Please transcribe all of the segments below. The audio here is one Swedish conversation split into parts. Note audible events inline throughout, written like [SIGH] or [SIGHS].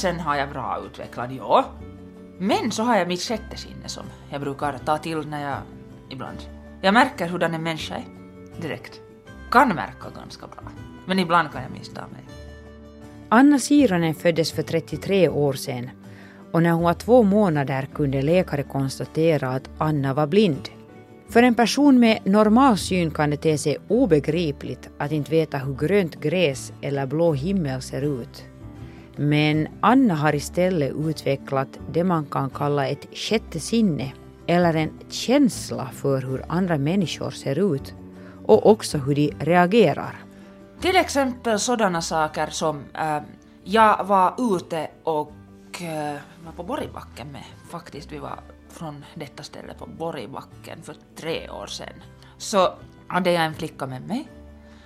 sen har jag bra utvecklad, ja. Men så har jag mitt sjätte sinne som jag brukar ta till när jag ibland... Jag märker hurdan en människa är direkt. Kan märka ganska bra. Men ibland kan jag missta mig. Anna Sironen föddes för 33 år sedan och när hon var två månader kunde läkare konstatera att Anna var blind. För en person med normal syn kan det te sig obegripligt att inte veta hur grönt gräs eller blå himmel ser ut. Men Anna har istället utvecklat det man kan kalla ett sjätte sinne eller en känsla för hur andra människor ser ut och också hur de reagerar. Till exempel sådana saker som äh, jag var ute och äh, var på Borgbacken med faktiskt, vi var från detta ställe på Borgbacken för tre år sedan. Så hade jag en flicka med mig.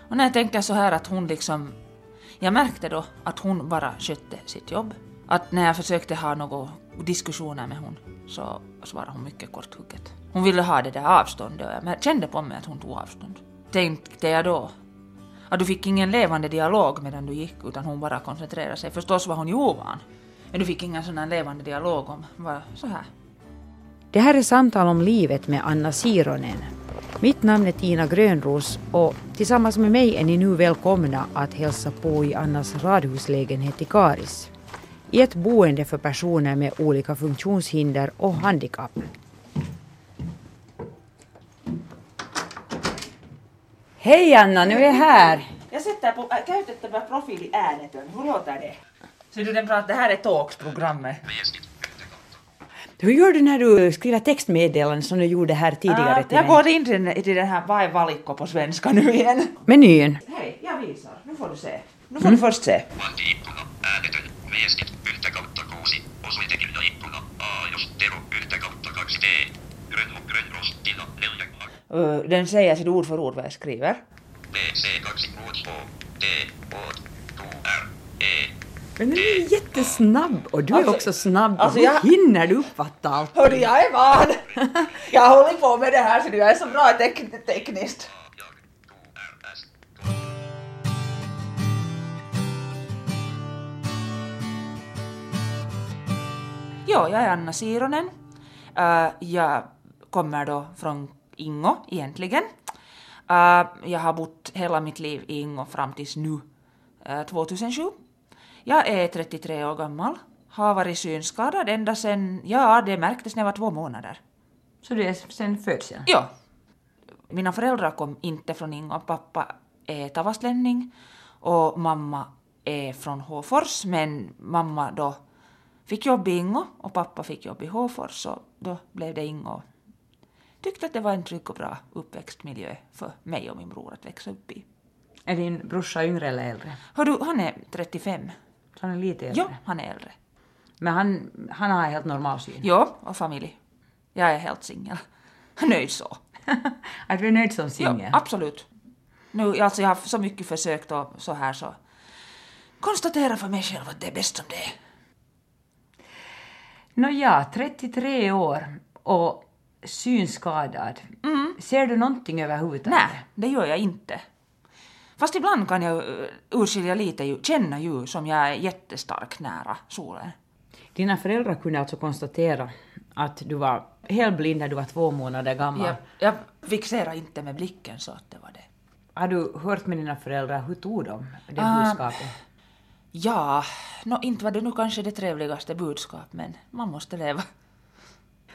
Och när jag tänker så här att hon liksom... Jag märkte då att hon bara skötte sitt jobb. Att när jag försökte ha några diskussioner med hon så svarade hon mycket korthugget. Hon ville ha det där avståndet och jag kände på mig att hon tog avstånd. Tänkte jag då att du fick ingen levande dialog medan du gick utan hon bara koncentrerade sig. Förstås var hon ju ovan. Men du fick ingen sån här levande dialog om vad så här. Det här är Samtal om livet med Anna Sironen. Mitt namn är Tina Grönros och tillsammans med mig är ni nu välkomna att hälsa på i Annas radhuslägenhet i Karis. I ett boende för personer med olika funktionshinder och handikapp. Hej Anna, nu är jag här! Jag sätter på, äh, käytettävä profiili äänetön. Hur låter det? Så du den pratar, det här är Talks-programmet. Hur gör du när du skriver textmeddelanden som du gjorde här tidigare Uh, jag går in till, den här Vad är valikko på svenska nu igen. Menyn. Hej, jag visar. Nu får du se. Nu får mm. du först se. Uh, den säger sitt ord för ord vad jag skriver. Men du är jättesnabb och du är Alltså- också snabb. alltså Hur jag- hinner du uppfatta allt? Hörru, jag är van! jag hållit på med det här så jag är så bra tek- tekniskt. Jo, jag är Anna Sironen. Uh, jag kommer då från Ingo egentligen. Uh, jag har bott hela mitt liv i Ingo fram tills nu, uh, 2007. Jag är 33 år gammal, har varit synskadad ända sedan, ja det märktes när jag var två månader. Så det är sen födseln? Ja. Mina föräldrar kom inte från Ingo. Pappa är tavastlänning och mamma är från Håfors. Men mamma då fick jobb i Ingo och pappa fick jobb i Håfors och då blev det Ingo. Tyckte att det var en trygg och bra uppväxtmiljö för mig och min bror att växa upp i. Är din brorsa yngre eller äldre? Hördu, han är 35. Han är lite äldre? Ja, han är äldre. Men han, han har helt normal syn? Ja, och familj. Jag är helt singel. [LAUGHS] Nöjd så. [LAUGHS] Att du är nöjd som Ja, singel? absolut. Nu, alltså jag har så mycket försökt och så här så konstatera för mig själv att det är bäst som det är. Nåja, 33 år och synskadad. Ser du någonting överhuvudtaget? Mm. Nej, det gör jag inte. Fast ibland kan jag uh, urskilja lite, känna ju som jag är jättestark nära solen. Dina föräldrar kunde alltså konstatera att du var helt blind när du var två månader gammal. Jag, jag fixerar inte med blicken så att det var det. Har du hört med dina föräldrar, hur tog de det Ah. budskapet? Ja, nå, inte var det nu kanske det trevligaste budskap, men man måste leva.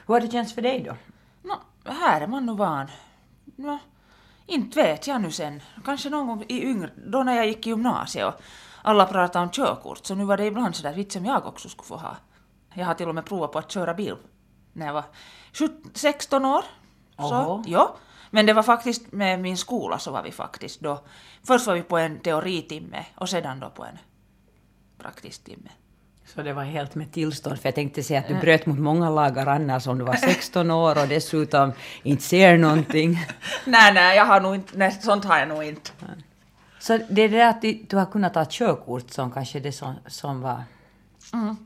Hur har det känts för dig då? Nå, här är man nu van. Nå, inte vet jag nu sen. Kanske någon gång i yngre, då när jag gick i gymnasiet och alla pratade om körkort, så nu var det ibland sådär vits som jag också skulle få ha. Jag har till och med provat på att köra bil när jag var 17 16 år. Oho. Så, ja. Men det var faktiskt med min skola så var vi faktiskt då. Först var vi på en teoritimme och sedan då på en praktisk timme. Så det var helt med tillstånd, för jag tänkte säga att du bröt mot många lagar annars om du var 16 år och dessutom inte ser någonting. [LAUGHS] nej, nej, jag har nog inte, nej, sånt har jag nog inte. Så det är det att du har kunnat ta körkort som kanske det som, som var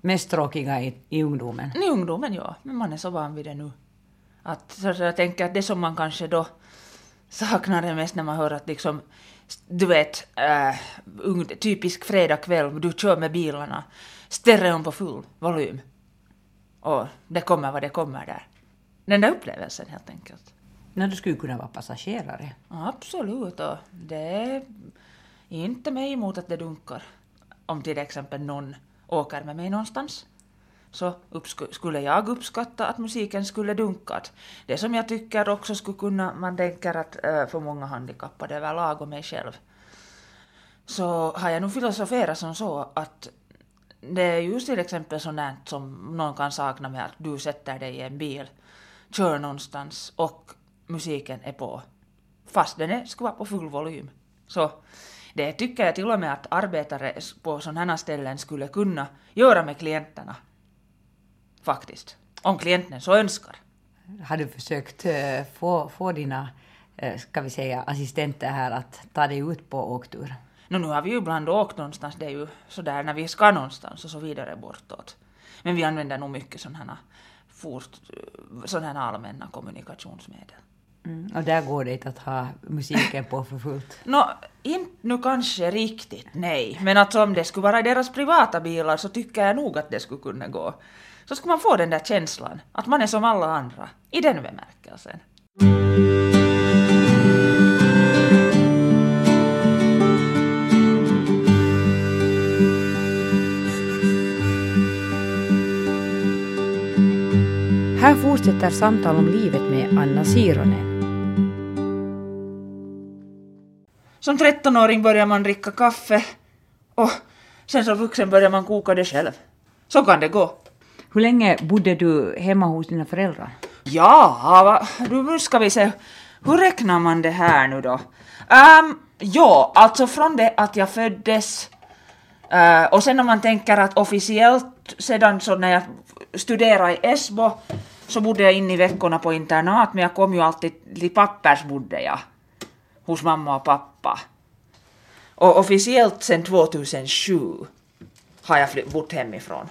mest tråkiga i, i ungdomen. I ungdomen, ja. Men man är så van vid det nu. Att, så så jag tänker att det som man kanske då saknar det mest när man hör att liksom, du vet, äh, typisk fredagkväll, du kör med bilarna. Stereon på full volym. Och det kommer vad det kommer där. Den där upplevelsen helt enkelt. När du skulle kunna vara passagerare. Absolut, och det är inte mig emot att det dunkar. Om till exempel någon åker med mig någonstans så skulle jag uppskatta att musiken skulle dunkat. Det som jag tycker också skulle kunna, man tänker att äh, för många handikappade överlag och mig själv, så har jag nog filosoferat som så att det är just till exempel sånt som någon kan sakna med att du sätter dig i en bil, kör någonstans och musiken är på, fast den är, vara på full volym. Så det tycker jag till och med att arbetare på sådana här ställen skulle kunna göra med klienterna. Faktiskt. Om klienten så önskar. Har du försökt eh, få, få dina, eh, ska vi säga, assistenter här att ta dig ut på åktur? Nå, nu har vi ju ibland åkt någonstans, det är ju sådär när vi ska någonstans och så vidare bortåt. Men vi använder nog mycket sådana sådana allmänna kommunikationsmedel. Mm. Och där går det inte att ha musiken på för fullt. [LAUGHS] Nå, inte nu kanske riktigt, nej. Men alltså om det skulle vara deras privata bilar så tycker jag nog att det skulle kunna gå. Så skulle man få den där känslan, att man är som alla andra, i den bemärkelsen. Här fortsätter samtal om livet med Anna Sironen. Som 13-åring börjar man dricka kaffe och sen som vuxen börjar man koka det själv. Så kan det gå. Hur länge bodde du hemma hos dina föräldrar? Ja, nu ska vi se. Hur räknar man det här nu då? Um, ja, alltså från det att jag föddes uh, och sen om man tänker att officiellt sedan så när jag studerade i Esbo så bodde jag in i veckorna på internat men jag kom ju alltid till pappers bodde jag hos mamma och pappa. Och officiellt sen 2007 har jag bott hemifrån.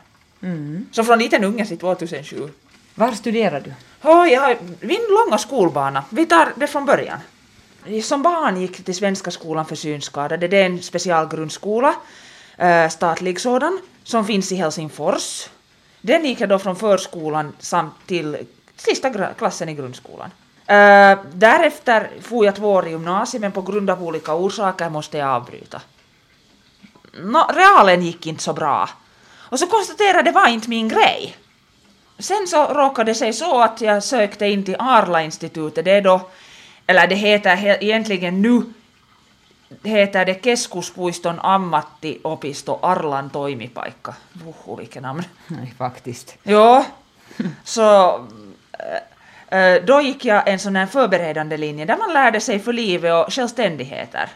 Så från liten unge till 2007. Var studerade du? Oh, jag har min långa skolbana. Vi tar det från början. Som barn gick jag till Svenska skolan för synskadade. Det är en specialgrundskola, eh, statlig sådan, som finns i Helsingfors. Den gick jag då från förskolan samt till sista klassen i grundskolan. Eh, därefter for jag två år i gymnasiet men på grund av olika orsaker måste jag avbryta. Nå, realen gick inte så bra. Och så konstaterade jag det var inte min grej. Sen så råkade det sig så att jag sökte in till Arla-institutet. Det är då, eller det heter egentligen nu, heter det Keskuspuiston ammattiopisto Arlan toimipaikka. Vuhu, vilket namn. Nej, faktiskt. Ja, så äh, äh, då gick jag en sån här förberedande linje där man lärde sig för livet och självständigheter.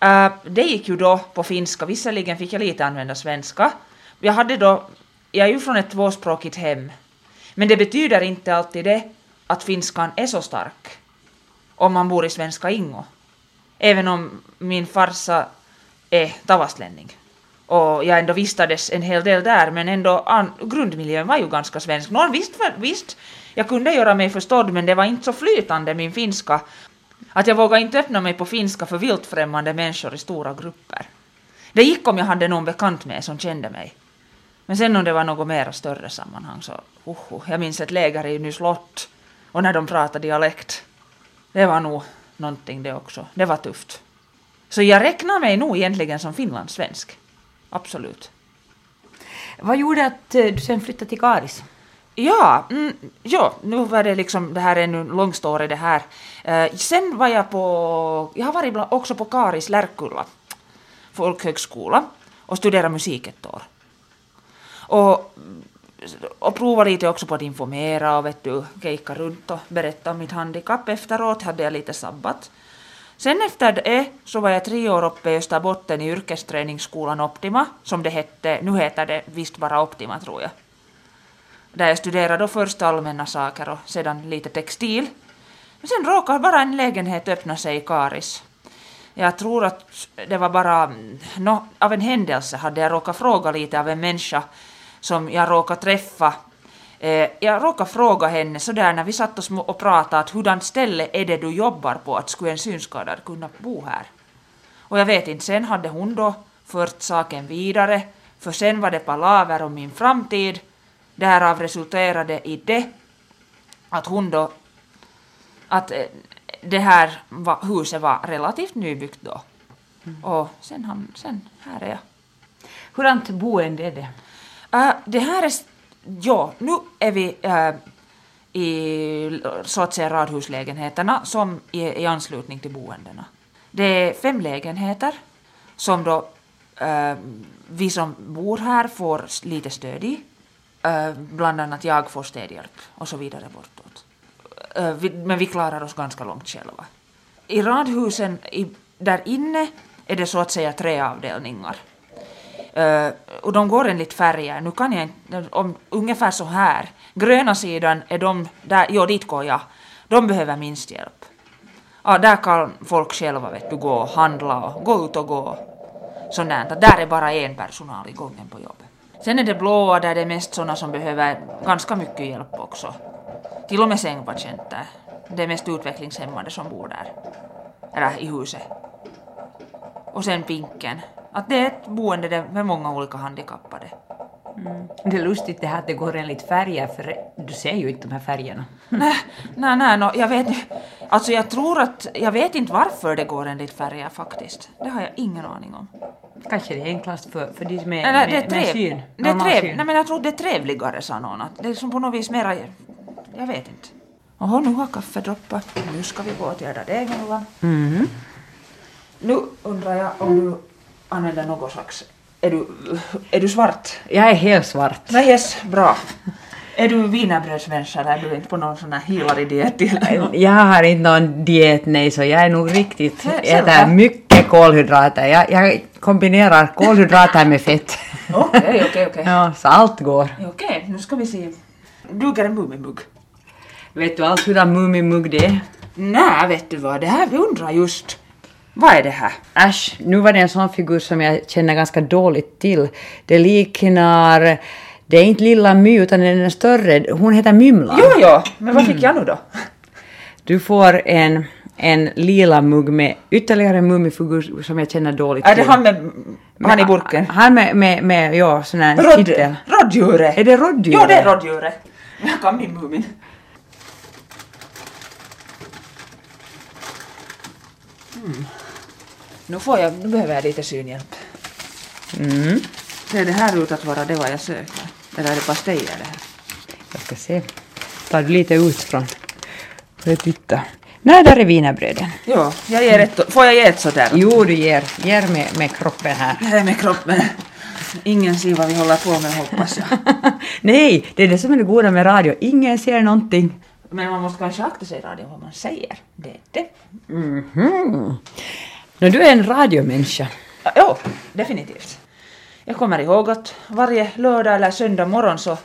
Äh, det gick ju då på finska, visserligen fick jag lite använda svenska. Jag hade då, jag är ju från ett tvåspråkigt hem, men det betyder inte alltid det att finskan är så stark om man bor i svenska Ingo. Även om min farsa är Tavastlänning. och jag ändå vistades en hel del där, men ändå an, grundmiljön var ju ganska svensk. Någon visst, för, visst, jag kunde göra mig förstådd, men det var inte så flytande min finska att jag vågade inte öppna mig på finska för vilt främmande människor i stora grupper. Det gick om jag hade någon bekant med som kände mig. Men sen om det var något mera större sammanhang så, uhu, jag minns ett läger i Nyslott och när de pratade dialekt. Det var nog någonting det också. Det var tufft. Så jag räknar mig nog egentligen som finlandssvensk. Absolut. Vad gjorde att eh, du sen flyttade till Karis? Ja, mm, ja, nu var det liksom, det här är nu en lång story det här. Eh, sen var jag på, jag har varit också på Karis Lärkulla folkhögskola och studerat musik ett år. Och, och prova lite också på att informera och vet du, kejka runt och berätta om mitt handikapp. Efteråt hade jag lite sabbat. Sen efter det så var jag tre år uppe i Österbotten i yrkesträningsskolan Optima, som det hette, nu heter det visst bara Optima tror jag. Där jag studerade då först allmänna saker och sedan lite textil. Men sen råkade bara en lägenhet öppna sig i Karis. Jag tror att det var bara, mm, no, av en händelse hade jag råkat fråga lite av en människa som jag råkade träffa. Eh, jag råkade fråga henne sådär när vi satt små- och pratade att hurdant ställe är det du jobbar på att skulle en synskadad kunna bo här? Och jag vet inte, sen hade hon då fört saken vidare, För sen var det palaver om min framtid. Därav resulterade i det att hon då... Att eh, det här huset var relativt nybyggt då. Och sen, han, sen här är jag. Hurdant boende är det? Uh, det här är... Ja, nu är vi uh, i så att säga radhuslägenheterna som i, i anslutning till boendena. Det är fem lägenheter som då uh, vi som bor här får lite stöd i. Eh, bland annat jag får städhjälp och så vidare bortåt. Vi, men vi klarar oss ganska långt själva. I radhusen i, där inne är det så att säga tre avdelningar. Uh, och de går enligt färger. Nu kan jag inte, om, ungefär så här. Gröna sidan är de, där, jo dit går jag. De behöver minst hjälp. Ja, där kan folk själva vet du, gå och handla och gå ut och gå. Sånt där. Där är bara en personal i gången på jobbet. Sen är det blåa där det är mest sådana som behöver ganska mycket hjälp också. Till och med sängpatienter. Det är mest utvecklingshämmade som bor där. Eller i huset. Och sen pinken. Att det är ett boende med många olika handikappade. Det är lustigt det här att det går enligt färger, för du ser ju inte de här färgerna. [LAUGHS] Nej, nej, nej, no, jag vet inte. Alltså jag tror att, jag vet inte varför det går enligt färger faktiskt. Det har jag ingen aning om. Kanske det är enklast för, för de är Nej, nej, med, det är, med syn. det är normal trev, syn. nej men jag tror det är trevligare sa någon. Att det är som på något vis mera, jag vet inte. Jaha, nu har kaffet droppat. Nu ska vi gå och åtgärda det. Mhm. Nu undrar jag om du använder något slags, är du, är du svart? Jag är helt svart. Nej, yes, bra. Är du wienerbrödsmänniska eller är du inte på någon sån här healer diet Jag har inte någon diet, nej, så jag är nog riktigt, Se- äter mycket kolhydrater. Jag, jag kombinerar kolhydrater med fett. Okej, okej, okej. Ja, så allt går. Okej, nu ska vi se. Duger en Mumimugg? Vet du allt hurdan Mumimugg det är? Nej, vet du vad, det här vi undrar just. Vad är det här? Äsch, nu var det en sån figur som jag känner ganska dåligt till. Det liknar... Det är inte Lilla My utan den är större. Hon heter Mymla. Jo, jo, men vad fick jag nu då? Du får en, en lila mugg med ytterligare en mumifigur som jag känner dåligt Är det till. han med, han i burken? Han med, med, med ja, sån här Rodd, kittel. rådjuret? Är det rådjuret? Jo, det är rådjuret. Jag kan min Mumin. Mm. Nu, får jag, nu behöver jag lite synhjälp. Mm. Ser det här ut att vara det vad jag söker? Eller är det pastejer det här? Jag ska se. Tar du lite ut från... Får jag titta? Nej, där är wienerbröden. Jo, jag ger ett, får jag ge ett sådär? Jo, du ger, ger med, med kroppen här. Är med kroppen. Ingen ser vad vi håller på med hoppas jag. [LAUGHS] Nej, det är det som är det goda med radio. Ingen ser någonting. Men man måste kanske akta sig i radio vad man säger. Det är det. Mhm. No, du är en radiomänniska. Ja, Jo, definitivt. Jag kommer ihåg att varje lördag eller söndag morgon så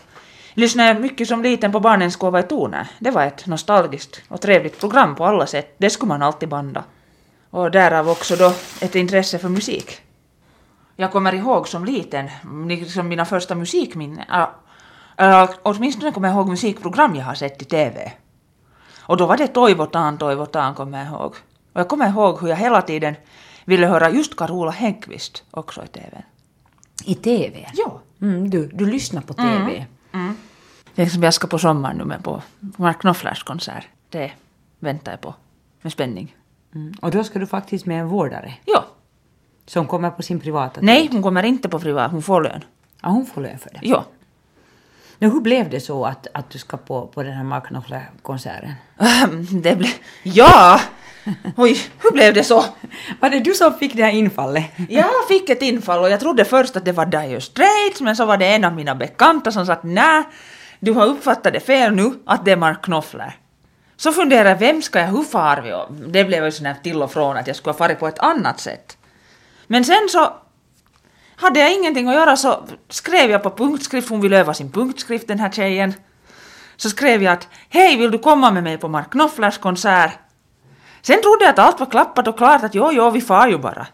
lyssnade jag mycket som liten på Barnens gåva i Torne. Det var ett nostalgiskt och trevligt program på alla sätt. Det skulle man alltid banda. Och därav också då ett intresse för musik. Jag kommer ihåg som liten, liksom mina första musikminnen. Äh, åtminstone kommer jag ihåg musikprogram jag har sett i TV. Och då var det Toivotaan, Toivotaan kommer jag ihåg. Och jag kommer ihåg hur jag hela tiden ville höra just Carola Häggkvist också i TV. I TV? Jo. Mm, du, du lyssnar på TV. Det är som jag ska på sommaren nu med på Mark Knopflers konsert. Det väntar jag på med spänning. Mm. Och då ska du faktiskt med en vårdare Jo. som kommer på sin privata tid. Nej, hon kommer inte på privat, hon får lön. Ja, hon får lön för det. Jo. Nu, hur blev det så att, att du ska på, på den här Mark Knopfler-konserten? [LAUGHS] Det blev... Ja! [LAUGHS] Oj, hur blev det så? Var det du som fick det här infallet? [LAUGHS] Jag fick ett infall och jag trodde först att det var Dire Straits men så var det en av mina bekanta som sa att nej, du har uppfattat det fel nu att det är Mark Knopfler. Så funderade jag, vem ska jag, hur far vi? Och det blev ju sån här till och från att jag skulle ha farit på ett annat sätt. Men sen så hade jag ingenting att göra så skrev jag på punktskrift, hon ville öva sin punktskrift den här tjejen. Så skrev jag att hej, vill du komma med mig på Mark Knopflers konsert? Sen trodde jag att allt var klappat och klart att jo, jo, vi far ju bara.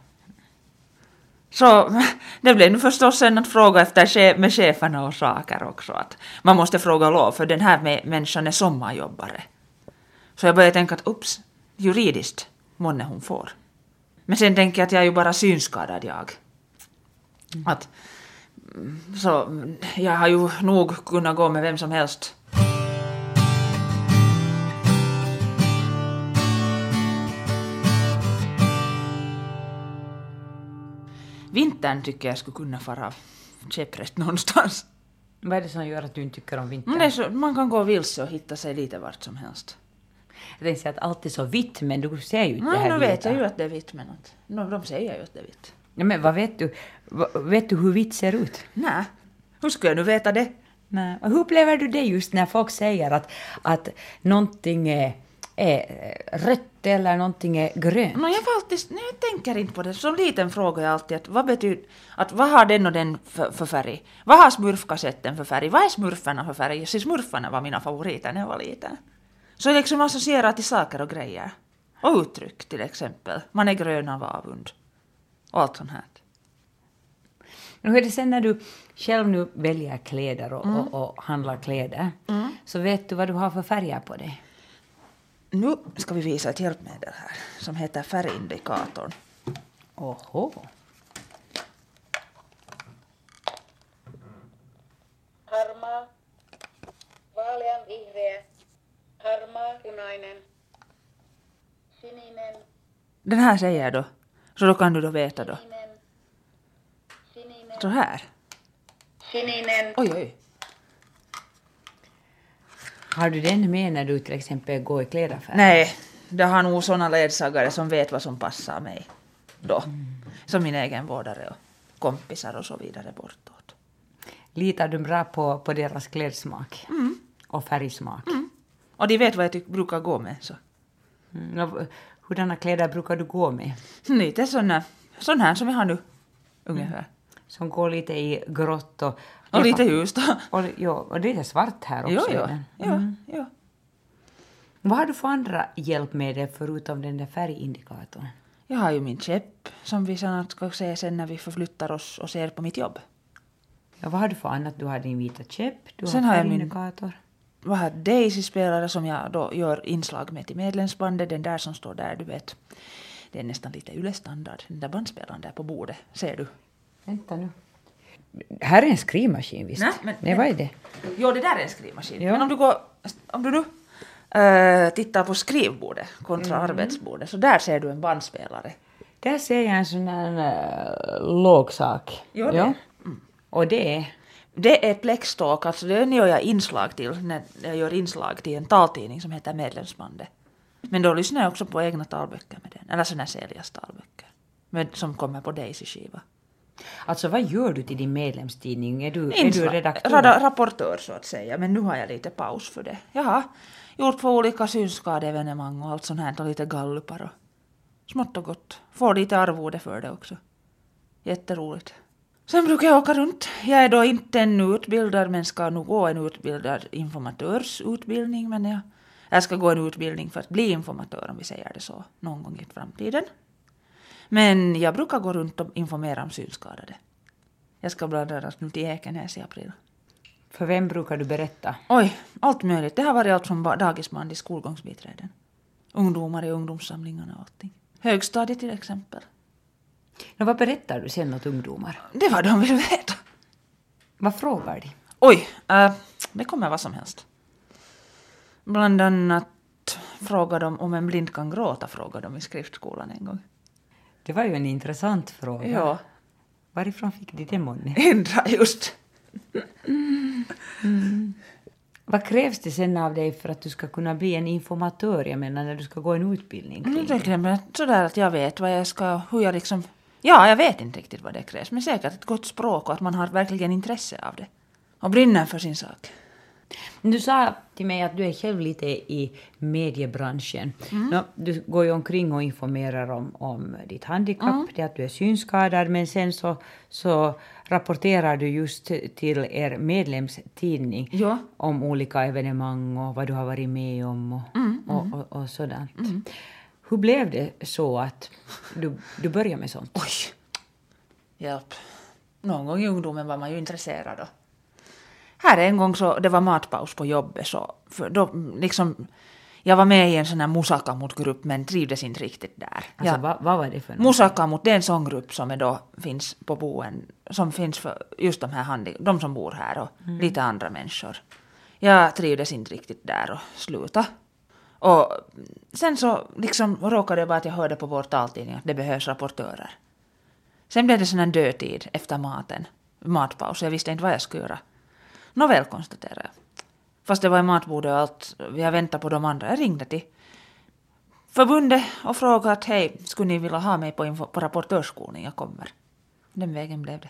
Så [LAUGHS] det blev nu förstås sen att fråga efter med cheferna och saker också. Att man måste fråga lov för den här med- människan är sommarjobbare. Så jag började tänka att ups, juridiskt månne hon får. Men sen tänker jag att jag är ju bara synskadad jag. Att mm, Så jag har ju nog kunnat gå med vem som helst. Vintern tycker jag skulle kunna fara käpprätt någonstans. Vad är det som gör att du inte tycker om vintern? Men det så, man kan gå vilse och hitta sig lite vart som helst. Jag tänkte säga att allt är så vitt, men du ser ju inte det Nej, här nu vet jag ju att det är vitt men att, no, de säger ju att det är vitt. Ja, men vad vet du? Vet du hur vitt ser ut? Nej, hur skulle jag nu veta det? Nej. Hur upplever du det just när folk säger att, att någonting är, är rött eller någonting är grönt? No, jag, alltid, nej, jag tänker inte på det. Som liten frågar jag alltid att vad betyder, att vad har den och den för, för färg? Vad har smurfkassetten för färg? Vad är smurfarna för färg? Så smurfarna var mina favoriter när jag var liten. Så jag liksom associerar till saker och grejer. Och uttryck till exempel. Man är grön av avund. Och allt sånt här. Hur är det sen när du själv nu väljer kläder och, och, och handlar kläder? Så vet du vad du har för färger på dig? Nu ska vi visa ett hjälpmedel här som heter färgindikatorn. Oho. harmaa, vaalean vihreä, harmaa punainen, sininen, Den här säger jag då. Så då kan du då veta då. sininen, Så här. sininen, Oj, oj. Har du den med när du till exempel går i klädaffär? Nej, det har nog såna ledsagare som vet vad som passar mig då. Som min egen vårdare och kompisar och så vidare bortåt. Litar du bra på, på deras klädsmak? Och färgsmak? Och de vet vad jag tyck, brukar gå med. Så. Mm. och Hurdana kläder brukar du gå med? Lite såna, sån här som jag har nu. Ungefär. Som går lite i grått och... Och lite ljust. [LAUGHS] Och, jo, och lite svart här också. jo, jo. den. jo, jo. Vad har du för andra hjälpmedel förutom den där färgindikatorn? Jag har ju min käpp som vi sen ska se sen när vi förflyttar oss och ser på mitt jobb. Ja, vad har du för annat? Du har din vita käpp, du Sen har har jag min- färgindikator. vad har Daisy-spelare som jag då gör inslag med till medlemsbandet, den där som står där, du vet. Det är nästan lite ylestandard, den där bandspelaren där på bordet, ser du? Vänta nu. Här är en skrivmaskin visst? Nej, men- Nej, vad är det? Jo, det där är en skrivmaskin. Ja. Men om du, går, om du nu äh, tittar på skrivbordet kontra arbetsbordet, så där ser du en bandspelare. Där ser jag en sån här uh, låg sak. Jo, det. Och det är... Det är Plextalk, alltså den gör jag inslag till när jag gör inslag till en taltidning som heter Medlemsbandet. Men då lyssnar jag också på egna talböcker med den, eller såna säljas talböcker. Men, som kommer på Daisy-skiva. Alltså vad gör du till din medlemstidning? Är du, är du redaktör? rada- rapportör så att säga, men nu har jag lite paus för det. Jag har gjort på olika synskadeevenemang och allt sånt här och lite gallupar och smått och gott. Får lite arvode för det också. Jätteroligt. Sen brukar jag åka runt. Jag är då inte ännu utbildad men ska nog gå en utbildad informatörsutbildning. Men jag, jag ska gå en utbildning för att bli informatör om vi säger det så någon gång i framtiden. Men jag brukar gå runt och informera om synskadade. Jag ska bland annat nu till Ekenäs i april. För vem brukar du berätta? Oj, allt möjligt. Det har varit allt från dagisman till skolgångsbiträden. Ungdomar i ungdomssamlingarna och allting. Högstadiet till exempel. Nå, vad berättar du sen åt ungdomar? Det var de vill veta. Vad frågar de? Oj, äh, det kommer vad som helst. Bland annat frågade de om en blind kan gråta, frågade de i skriftskolan en gång. Det var ju en intressant fråga. Ja, Varifrån fick de det månne? [LAUGHS] ändra just. Vad krävs det sen av dig för att du ska kunna bli en informatör? Jag menar när du ska gå en utbildning kring Nu det. mig sådär att jag vet vad jag ska, hur jag liksom... Ja, jag vet inte riktigt vad det krävs, men säkert ett gott språk och att man har verkligen intresse av det. Och brinner för sin sak. Du sa till mig att du är själv lite i mediebranschen. Mm. Nå, du går ju omkring och informerar om, om ditt handikapp, Mm. det att du är synskadad, men sen så, så rapporterar du just till er medlemstidning Ja. om olika evenemang och vad du har varit med om och, Mm, och, och, och sådant. Hur blev det så att du, du började med sånt? Oj! Hjälp. Någon gång i ungdomen var man ju intresserad. Och här en gång så, det var matpaus på jobbet så, för då liksom, Jag var med i en sån här Musakamut-grupp men trivdes inte riktigt där. Alltså, ja. vad, vad var det för något? Musakamut, det är en sån grupp som är då finns på boen, som finns för just de här handi, de som bor här och lite andra människor. Jag trivdes inte riktigt där och slutade. Och sen så liksom råkade det vara att jag hörde på vår taltidning att det behövs rapportörer. Sen blev det sån här dödtid efter maten, matpaus, jag visste inte vad jag skulle göra. Nåväl, konstaterade jag. Fast det var i matbordet och allt, jag väntade på de andra. Jag ringde till förbundet och frågade att hej, skulle ni vilja ha mig på, info, på rapportörskolning? Jag kommer. Den vägen blev det.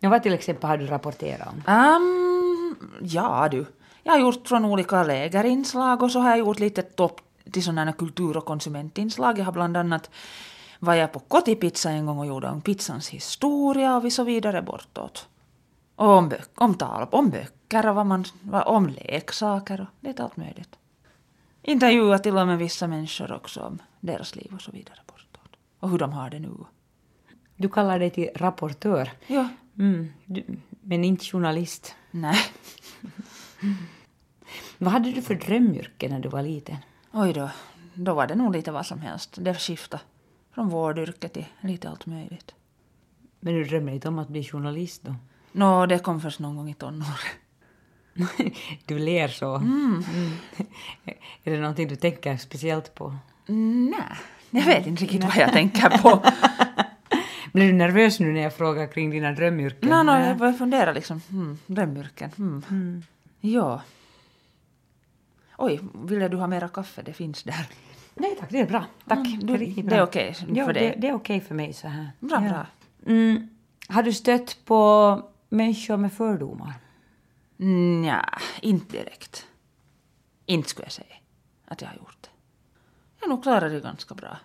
Ja, vad till exempel har du rapporterat om? Um, ja du. Jag har gjort från olika lägerinslag och så har jag gjort lite topp till sådana kultur och konsumentinslag. Jag har bland annat var jag på Kotipizza en gång och gjorde om pizzans historia och vi så vidare bortåt. Om, om tal, om böcker och vad man, om leksaker och lite allt möjligt. Intervjua till och med vissa människor också om deras liv och så vidare bortåt. Och hur de har det nu. Du kallar dig till rapportör, Ja, mm, du, men inte journalist. nej. [LAUGHS] Vad hade du för drömyrke när du var liten? Oj då, då var det nog lite vad som helst. Det skiftade från vårdyrke till lite allt möjligt. Men du drömmer inte om att bli journalist då? Nå, det kom först någon gång i tonåren. [LAUGHS] du ler så. Mm. [LAUGHS] Är det någonting du tänker speciellt på? Nej, jag vet inte riktigt vad jag tänker på. [LAUGHS] Blir du nervös nu när jag frågar kring dina drömyrken? Nej, no, jag börjar fundera liksom. Hmm, drömyrken. Hmm. Ja. Oj, ville du ha mera kaffe? Det finns där. Nej tack, det är bra. Tack. Mm, det det är okej Ja, för det, dig? det är okej för mig så här. Bra, ja. bra. Mm. Har du stött på människor med fördomar? Nja, inte direkt. Inte skulle jag säga att jag har gjort det. Jag har nog klarat det ganska bra.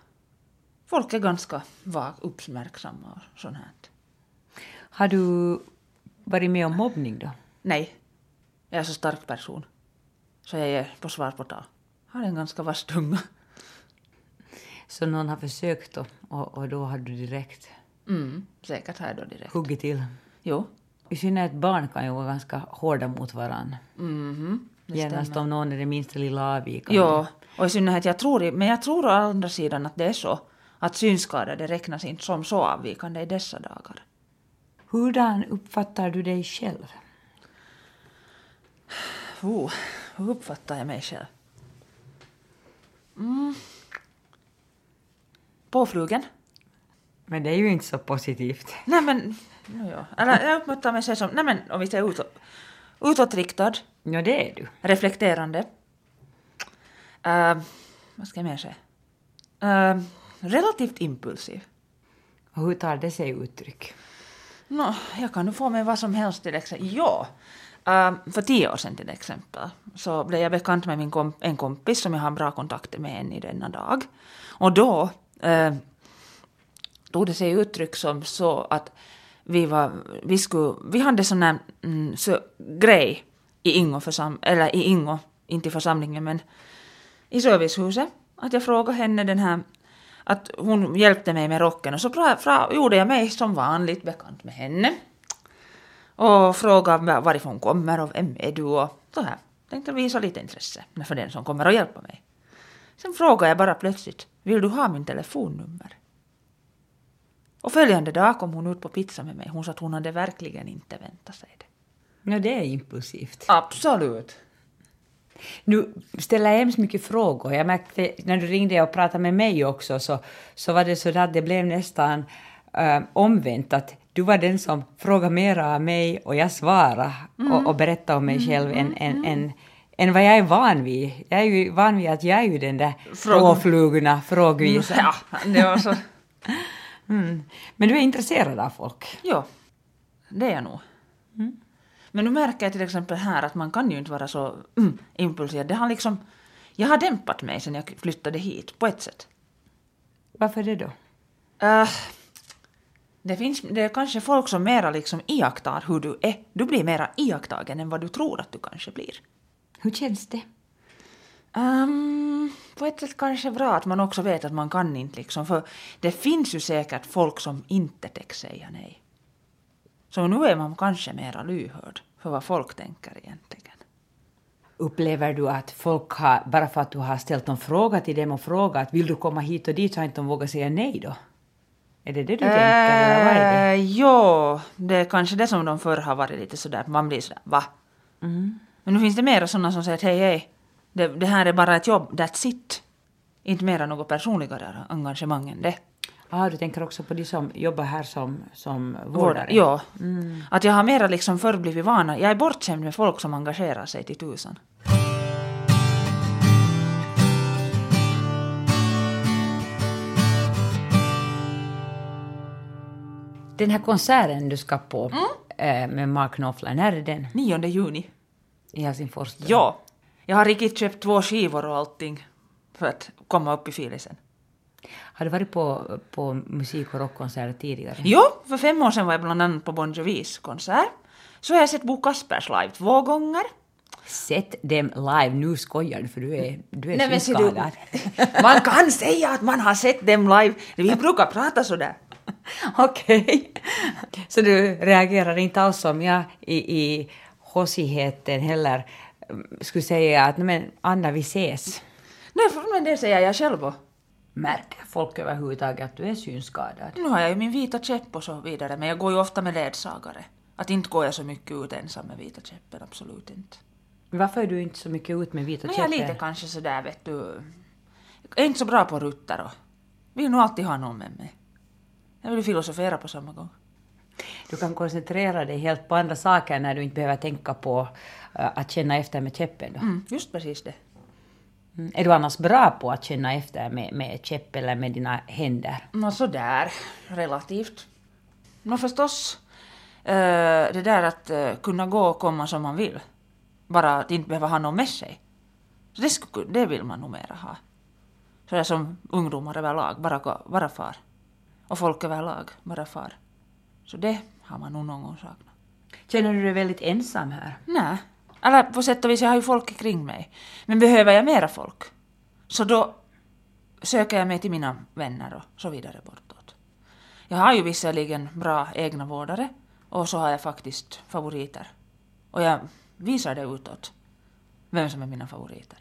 Folk är ganska vag, uppmärksamma och sånt här. Har du varit med om mobbning då? Nej, jag är så stark person. Så jag ger på svar på tal. Har en ganska vass tunga. Så någon har försökt då, och, och då har du direkt Mm, säkert här då direkt. huggit till? Jo. I synnerhet barn kan ju vara ganska hårda mot varandra. Mhm. det Genast om någon är det minsta lilla avvikande. Jo, och i synnerhet jag tror, men jag tror å andra sidan att det är så att synskadade räknas inte som så avvikande i dessa dagar. Hurdan uppfattar du dig själv? Oh, hur uppfattar jag mig själv? Mm. Påflugen? Men det är ju inte så positivt. Nej men, no, ja. Eller jag uppfattar mig själv som, nej men om vi säger utåt, utåtriktad, Ja, det är du. reflekterande. Uh, vad ska jag mer säga? Uh, relativt impulsiv. Och hur tar det sig uttryck? Nå, jag kan nu få mig vad som helst till exempel. Ja, eh, för tio år sedan till exempel så blev jag bekant med min komp- en kompis som jag har bra kontakter med än i denna dag. Och då eh, tog det sig uttryck som så att vi, var, vi, skulle, vi hade sån här mm, så, grej i Ingo, försam, eller i Ingo, inte i församlingen men i servicehuset. Att jag frågade henne den här, att hon hjälpte mig med rocken och så pra, fra, gjorde jag mig som vanligt bekant med henne. Och frågade varifrån hon kommer och vem är du och så här. Tänkte visa lite intresse för den som kommer och hjälpa mig. Sen frågade jag bara plötsligt, vill du ha min telefonnummer? Och följande dag kom hon ut på pizza med mig. Hon sa att hon hade verkligen inte väntat sig det. Ja, det är impulsivt. Absolut. Nu ställer jag hemskt mycket frågor. Jag märkte när du ringde och pratade med mig också så, så var det så att det blev nästan äh, omvänt att du var den som frågade mera av mig och jag svarade och, och berättade om mig själv än, än, än, än vad jag är van vid. Jag är ju van vid att jag är ju den där Fråga- påflugna frågvisa. Ja, det var så. [LAUGHS] Mm. Men du är intresserad av folk. Jo, det är jag nog. Men nu märker jag till exempel här att man kan ju inte vara så mm, impulsiv. Det har liksom, jag har dämpat mig sen jag flyttade hit på ett sätt. Varför det då? Uh, det finns det är kanske folk som mera liksom iakttar hur du är. Du blir mera iakttagen än vad du tror att du kanske blir. Hur känns det? Um, på ett sätt kanske bra att man också vet att man kan inte liksom, för det finns ju säkert folk som inte tänker säga nej. Så nu är man kanske mera lyhörd för vad folk tänker egentligen. Upplever du att folk har, bara för att du har ställt någon fråga till dem och frågat vill du komma hit och dit så har inte de vågat säga nej då? Är det det du tänker eller vad är det? Eh, Jo, det är kanske det som de förr har varit lite sådär, man blir sådär va? Mm. Men nu finns det mera sådana som säger hej hej, det, det här är bara ett jobb, that's it. Inte mera något personligare engagemang än det. Ah, du tänker också på de som jobbar här som, som vårdare? Ja. Att jag har mera liksom förr blivit vana, jag är bortskämd med folk som engagerar sig till tusan. Den här konserten du ska på eh, med Mark Knopfler, när är den? 9 juni. I Helsingfors? då? Ja. Jag har riktigt köpt två skivor och allting för att komma upp i filisen. Har du varit på, på musik och rockkonserter tidigare? Jo, för fem år sedan var jag bland annat på Bon Jovis konsert. Så har jag sett Bo Kaspers live två gånger. Sett dem live, nu skojar du för du är, du är Nej, ser du, synskadad. [LAUGHS] man kan säga att man har sett dem live. Vi brukar prata sådär. [LAUGHS] Okej. Så du reagerar inte alls som jag i, i hossigheten heller skulle säga att "Nej, men Anna vi ses. Nej, men det säger jag själv också. Märker folk överhuvudtaget att du är synskadad? Nu har jag ju min vita käpp och så vidare, men jag går ju ofta med ledsagare. Att inte går jag så mycket ut ensam med vita käppen, absolut inte. Men Varför är du inte så mycket ut med vita Men jag är lite kanske sådär, vet du... Jag är inte så bra på rutter och vill nog alltid ha någon med mig. Jag vill filosofera på samma gång. Du kan koncentrera dig helt på andra saker när du inte behöver tänka på att känna efter med käppen. Då. Mm, just precis det. Mm. Är du annars bra på att känna efter med, med käpp eller med dina händer? Nå sådär, relativt. Nå förstås, eh, det där att eh, kunna gå och komma som man vill. Bara att inte behöva ha någon med sig. Så det, skulle, det vill man nog mera ha. Sådär som ungdomar överlag, bara, gå, bara far. Och folk överlag, bara far. Så det har man nog någon gång saknat. Känner du dig väldigt ensam här? Nej. Eller på sätt och vis, jag har ju folk kring mig. Men behöver jag mera folk, så då söker jag mig till mina vänner och så vidare bortåt. Jag har ju visserligen bra egna vårdare och så har jag faktiskt favoriter. Och jag visar det utåt, vem som är mina favoriter.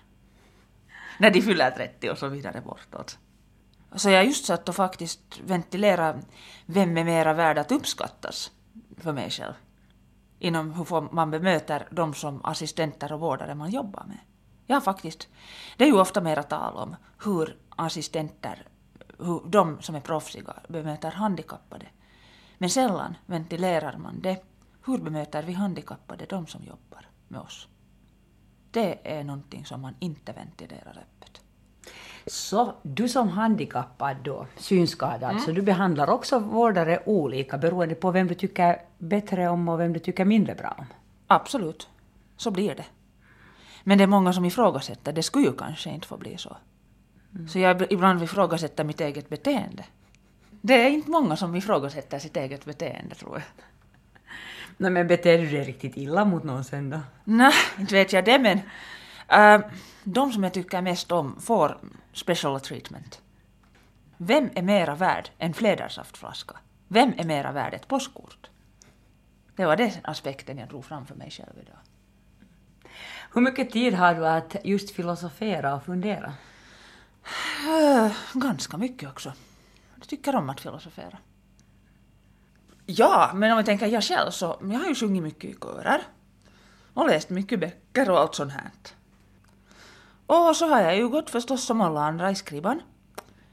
När de fyller 30 och så vidare bortåt. Så jag just satt och faktiskt ventilera vem är mera värd att uppskattas för mig själv inom hur man bemöter de som assistenter och vårdare man jobbar med. Ja, faktiskt. Det är ju ofta mera tal om hur assistenter, hur de som är proffsiga bemöter handikappade. Men sällan ventilerar man det. Hur bemöter vi handikappade, de som jobbar med oss? Det är någonting som man inte ventilerar öppet. Så du som handikappad då, synskadad, Mm. så du behandlar också vårdare olika beroende på vem du tycker bättre om och vem du tycker mindre bra om? Absolut, så blir det. Men det är många som ifrågasätter, det skulle ju kanske inte få bli så. Så jag ib- ibland ifrågasätter mitt eget beteende. Det är inte många som ifrågasätter sitt eget beteende, tror jag. Nej, men beter du dig riktigt illa mot någon sen då? Nej, inte vet jag det, men äh, de som jag tycker mest om får special treatment. Vem är mera värd en flädersaftflaska? Vem är mera värd ett påskkort? Det var den aspekten jag drog fram för mig själv idag. Hur mycket tid har du att just filosofera och fundera? [SIGHS] Ganska mycket också. Jag tycker om att filosofera. Ja, men om jag tänker jag själv så jag har ju sjungit mycket i körer. Och läst mycket böcker och allt sånt här. Och så har jag ju gått förstås som alla andra i skriban.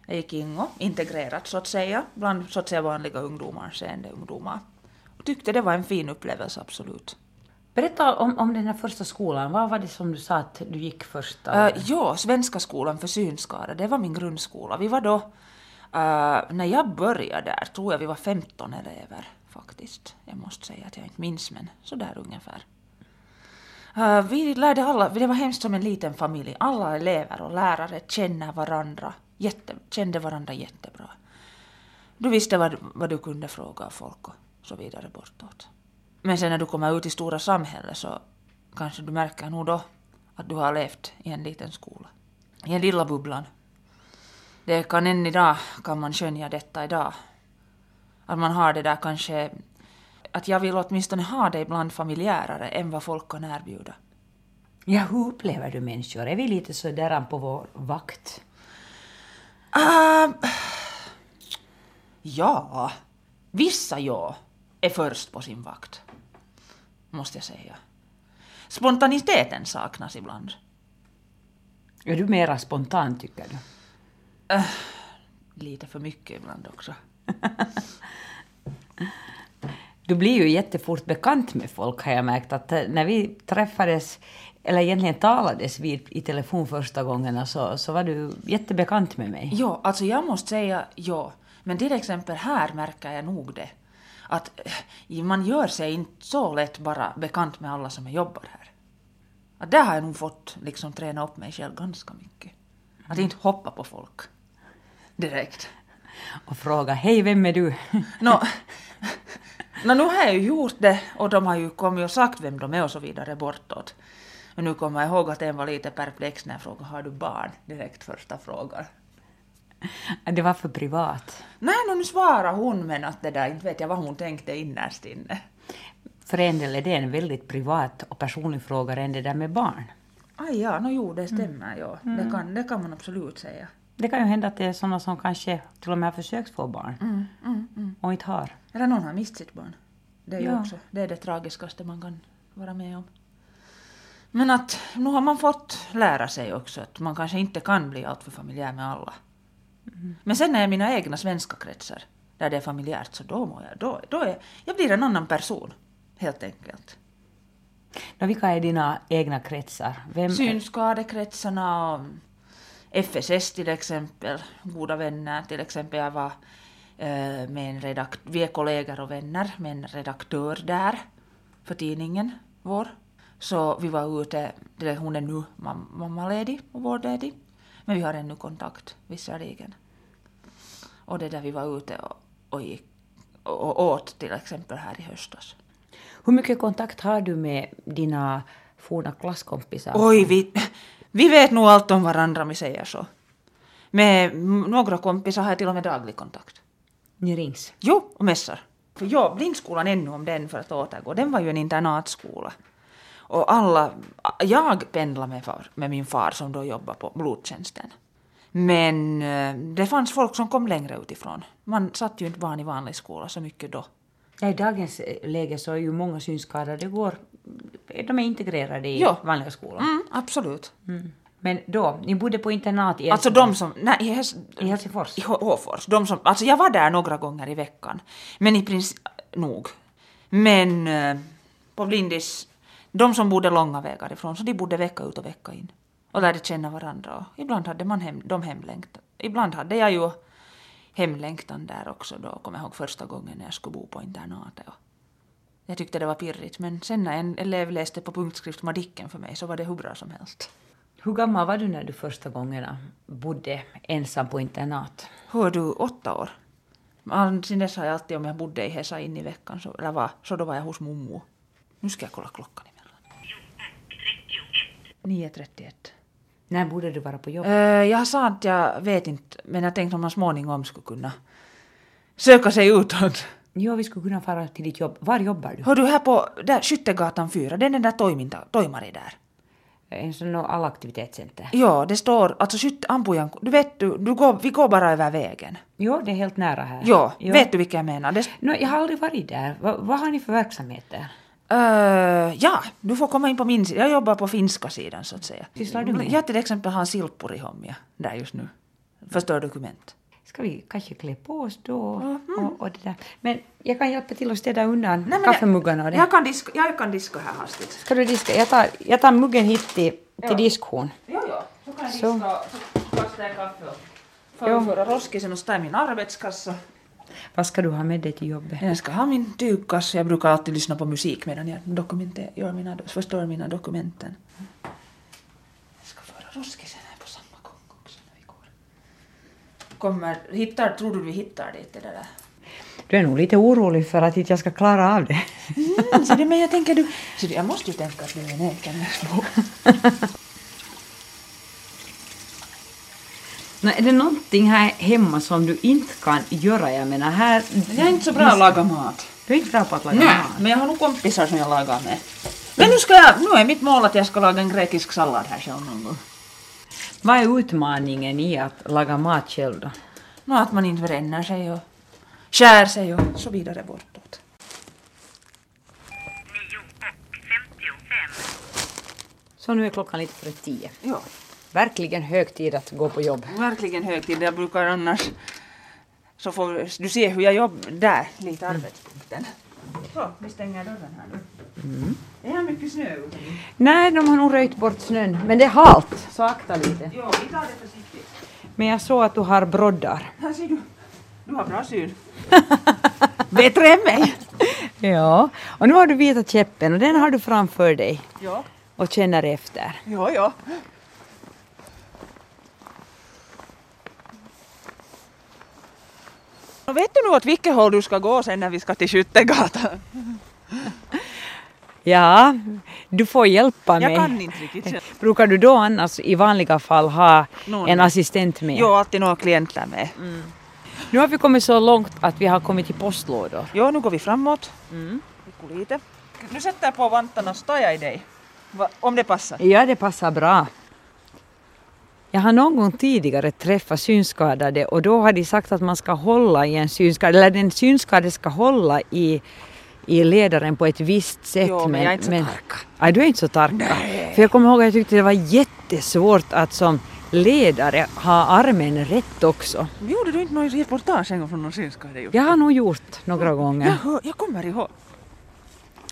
Jag gick in och integrerat så att säga bland så att säga vanliga ungdomar, seende ungdomar. Och tyckte det var en fin upplevelse absolut. Berätta om, om den här första skolan. Vad var det som du sa att du gick första? Uh, ja, Svenska skolan för synskadade, det var min grundskola. Vi var då, eh, när jag började där, tror jag vi var 15 elever faktiskt. Jag måste säga att jag inte minns, men så där ungefär. Äh, vi lärde alla, det var hemskt som en liten familj. Alla elever och lärare känner varandra, jätte, kände varandra jättebra. Du visste vad, vad du kunde fråga folk och så vidare bortåt. Men sen när du kommer ut i stora samhället så kanske du märker nog då att du har levt i en liten skola. I en lilla bubblan. Det kan än idag, kan man skönja detta idag. Att man har det där kanske, att jag vill åtminstone ha det ibland familjärare än vad folk kan erbjuda. Ja, hur upplever du människor? Är vi lite sådär på vår vakt? Uh, ja, vissa ja är först på sin vakt. Måste jag säga. Spontaniteten saknas ibland. Är du mera spontan tycker du? Lite för mycket ibland också. [LAUGHS] Du blir ju jättefort bekant med folk har jag märkt att eh, när vi träffades, eller egentligen talades vid i telefon första gångerna så, så var du jättebekant med mig. Ja, alltså jag måste säga ja. Men till exempel här märker jag nog det. Att eh, man gör sig inte så lätt bara bekant med alla som jobbar här. Att där har jag nog fått liksom träna upp mig själv ganska mycket. Att inte hoppa på folk. Direkt. Och fråga, hej vem är du? Nå, [LAUGHS] nå, nu har jag ju gjort det och de har ju kommit och sagt vem de är och så vidare bortåt. Men nu kommer jag ihåg att en var lite perplex när jag frågade har du barn? Direkt första frågan. det var för privat. Nej, no, nu svarar hon men att det där, inte vet jag vad hon tänkte innerst inne. För en del är det en väldigt privat och personlig fråga än det där med barn. Aj ja, no, jo det stämmer ja. Det, kan, det kan man absolut säga. Det kan ju hända att det är sådana som kanske till och med har försökt få barn Mm, mm, mm. och inte har. Eller någon har mist sitt barn. Det är ju Ja. också det, är det tragiskaste man kan vara med om. Men att nu har man fått lära sig också att man kanske inte kan bli alltför familjär med alla. Men sen när jag är mina egna svenska kretsar, där det är familjärt, så då mår jag, då, då är, jag blir en annan person. Helt enkelt. Nå, vilka är dina egna kretsar? Vem Synskadekretsarna och FSS till exempel, goda vänner. Till exempel jag var med en redakt, vi är kollegor och vänner med en redaktör där för tidningen vår. Så vi var ute, hon är nu mam- mammaledig och vårdledig. Men vi har ännu kontakt visserligen. Och det där vi var ute och, och, gick, och, åt till exempel här i höstas. Hur mycket kontakt har du med dina forna klasskompisar? Oj, vi, vi vet nog allt om varandra om vi säger så. Med några kompisar har jag till och med daglig kontakt. Ni rings? Jo, och mässar. För ja, Blindskolan ännu om den för att återgå, den var ju en internatskola. Och alla, jag pendlade med, far, med min far som då jobbade på blodtjänsten. Men eh, det fanns folk som kom längre utifrån. Man satt ju inte barn i vanlig skola så mycket då. Ja, I dagens eh, läge så är ju många synskadade går, de är integrerade i Ja. vanliga skolan. Mm, absolut. Mm. Men då, ni bodde på internat i Alltså de som, nej, i, Hes, I Helsingfors? I H- Håfors. De som, alltså jag var där några gånger i veckan. Men i princip, nog. Men eh, på Blindis, de som bodde långa vägar ifrån, så de bodde vecka ut och vecka in. Och lärde känna varandra. Och ibland hade man hem, de hemlängtan. Ibland hade jag ju hemlängtan där också då, kommer jag ihåg första gången när jag skulle bo på internatet. Jag tyckte det var pirrigt, men sen när en elev läste på punktskrift Madicken för mig så var det hur bra som helst. Hur gammal var du när du första gångerna bodde ensam på internat? Hör du, åtta år? Sen dess har jag alltid, om jag bodde i Hesa in i veckan, så, eller var, så då var jag hos mommo. Nu ska jag kolla klockan emellan. 9.31. När borde du vara på jobb? Uh, jag sa att jag vet inte, men jag tänkte om man småningom skulle kunna söka sig utåt. Jo, vi skulle kunna fara till ditt jobb. Var jobbar du? Hör du här på där, Skyttegatan 4, det är den där toiminta, toimari där. En sån allaktivitetscenter. Ja, det står, alltså skytte, ampujan, du vet du, du går, vi går bara över vägen. Jo, det är helt nära här. Ja, Jo. vet du vilka jag menar? Det, Nå, jag har aldrig varit där. Va, vad har ni för verksamhet där? Uh, ja, du får komma in på min sida. Jag jobbar på finska sidan så att säga. Sysslar du med? Jag till exempel har en silppuri hommia där just nu. Förstör dokument. Ska vi kanske klä på oss då? Mhm. Och, och det där. Men jag kan hjälpa till att städa undan Nej, kaffemuggarna och det. Jag kan, diska, jag kan diska här hastigt. Ska du diska? Jag tar, jag tar muggen hit till, till Ja. diskhon. Jo, jo. Så kan jag diska så kastar jag kaffe och Jo. förföra roskisen och ställa min arbetskassa. Vad ska du ha med dig till jobbet? Jag ska ha min tygkassa. Jag brukar alltid lyssna på musik medan jag gör mina, förstör mina dokumenten. Jag ska föra roskisen här på samma gång också när vi går. Kommer, hittar, tror du vi hittar dit det där? Du är nog lite orolig för att jag ska klara av det. Mm, så det, men jag tänker du, så jag måste ju tänka att det är en Ekenäsbo. [LAUGHS] Nå, är det någonting här hemma som du inte kan göra? Jag menar här... Jag är inte så bra att laga mat. Du är inte bra på att laga Nej, mat. men jag har nog kompisar som jag lagar med. Men nu ska jag, nu är mitt mål att jag ska laga en grekisk sallad här själv någon gång. Vad är utmaningen i att laga mat själv då? Nå, att man inte bränner sig och skär sig och så vidare bortåt. Så nu är klockan lite före tio. Ja, Verkligen hög tid att gå på jobb. verkligen högtid. Jag brukar annars... Så får du se hur jag jobbar där, lite arbetspunkten. Så, vi stänger dörren här nu. Det är mycket snö. Nej, de har nog röjt bort snön. Men det är halt, så akta lite. Ja, vi tar det försiktigt. Men jag såg att du har broddar. [LAUGHS] Här ser du. Du har bra syn. [LAUGHS] Bättre än mig. Ja, och nu har du vita käppen och den har du framför dig Ja, och känner efter. ja, ja. Och vet du nu åt vilket håll du ska gå sen när vi ska till Skyttegatan? [LAUGHS] Ja, du får hjälpa mig. Jag kan inte riktigt. själv. Brukar du då annars i vanliga fall ha Någon. en assistent med? Jo, alltid några klienter med. Nu har vi kommit så långt att vi har kommit till postlådor. Jo, nu går vi framåt. Mm. Lite. Nu sätter jag på vantarna och står jag i dig. Om det passar. Ja, det passar bra. Jag har någon gång tidigare träffat synskadade och då har de sagt att man ska hålla i en synskadad, eller den synskadade ska hålla i, i ledaren på ett visst sätt. Jo, men jag är inte så tarka. Nej, du är inte så tarka. För jag kommer ihåg att jag tyckte det var jättesvårt att som ledare ha armen rätt också. Gjorde du inte någon reportage en gång från någon synskadad? Jag har nog gjort några gånger. Jag, jag kommer ihåg.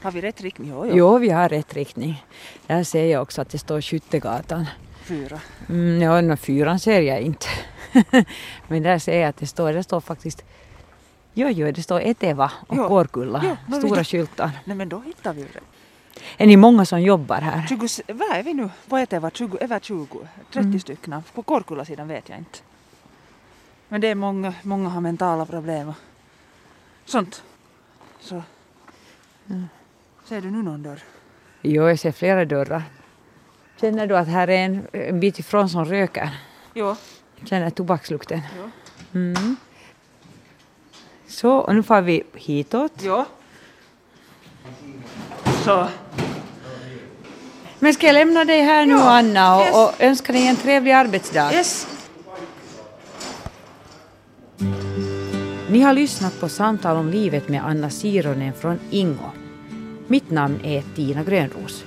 Har vi rätt riktning? Jo, jo. Jo, vi har rätt riktning. Där ser jag också att det står Skyttegatan. Fyra. Mm, ja, no, fyran ser jag inte. [LAUGHS] Men där ser jag att det står, det står faktiskt Jo, jo, det står Eteva och Jo. Kårkulla, Jo, stora skyltar. Nej men då hittar vi rätt. Är ni många som jobbar här? 20, s- vad är vi nu? På Eteva? 20, över 20? 30 stycken. På Korkulla-sidan vet jag inte. Men det är många, många har mentala problem och sånt. Så. Ser du nu någon dörr? Jo, jag ser flera dörrar. Känner du att här är en, en bit ifrån som röker? Jo. Känner tobakslukten? Jo. Mm. Så, och nu får vi hitåt. Jo. Så. Men ska jag lämna dig här nu Ja, Anna och, yes. och önska dig en trevlig arbetsdag? Yes. Ni har lyssnat på Samtal om livet med Anna Sironen från Ingo. Mitt namn är Tina Grönros.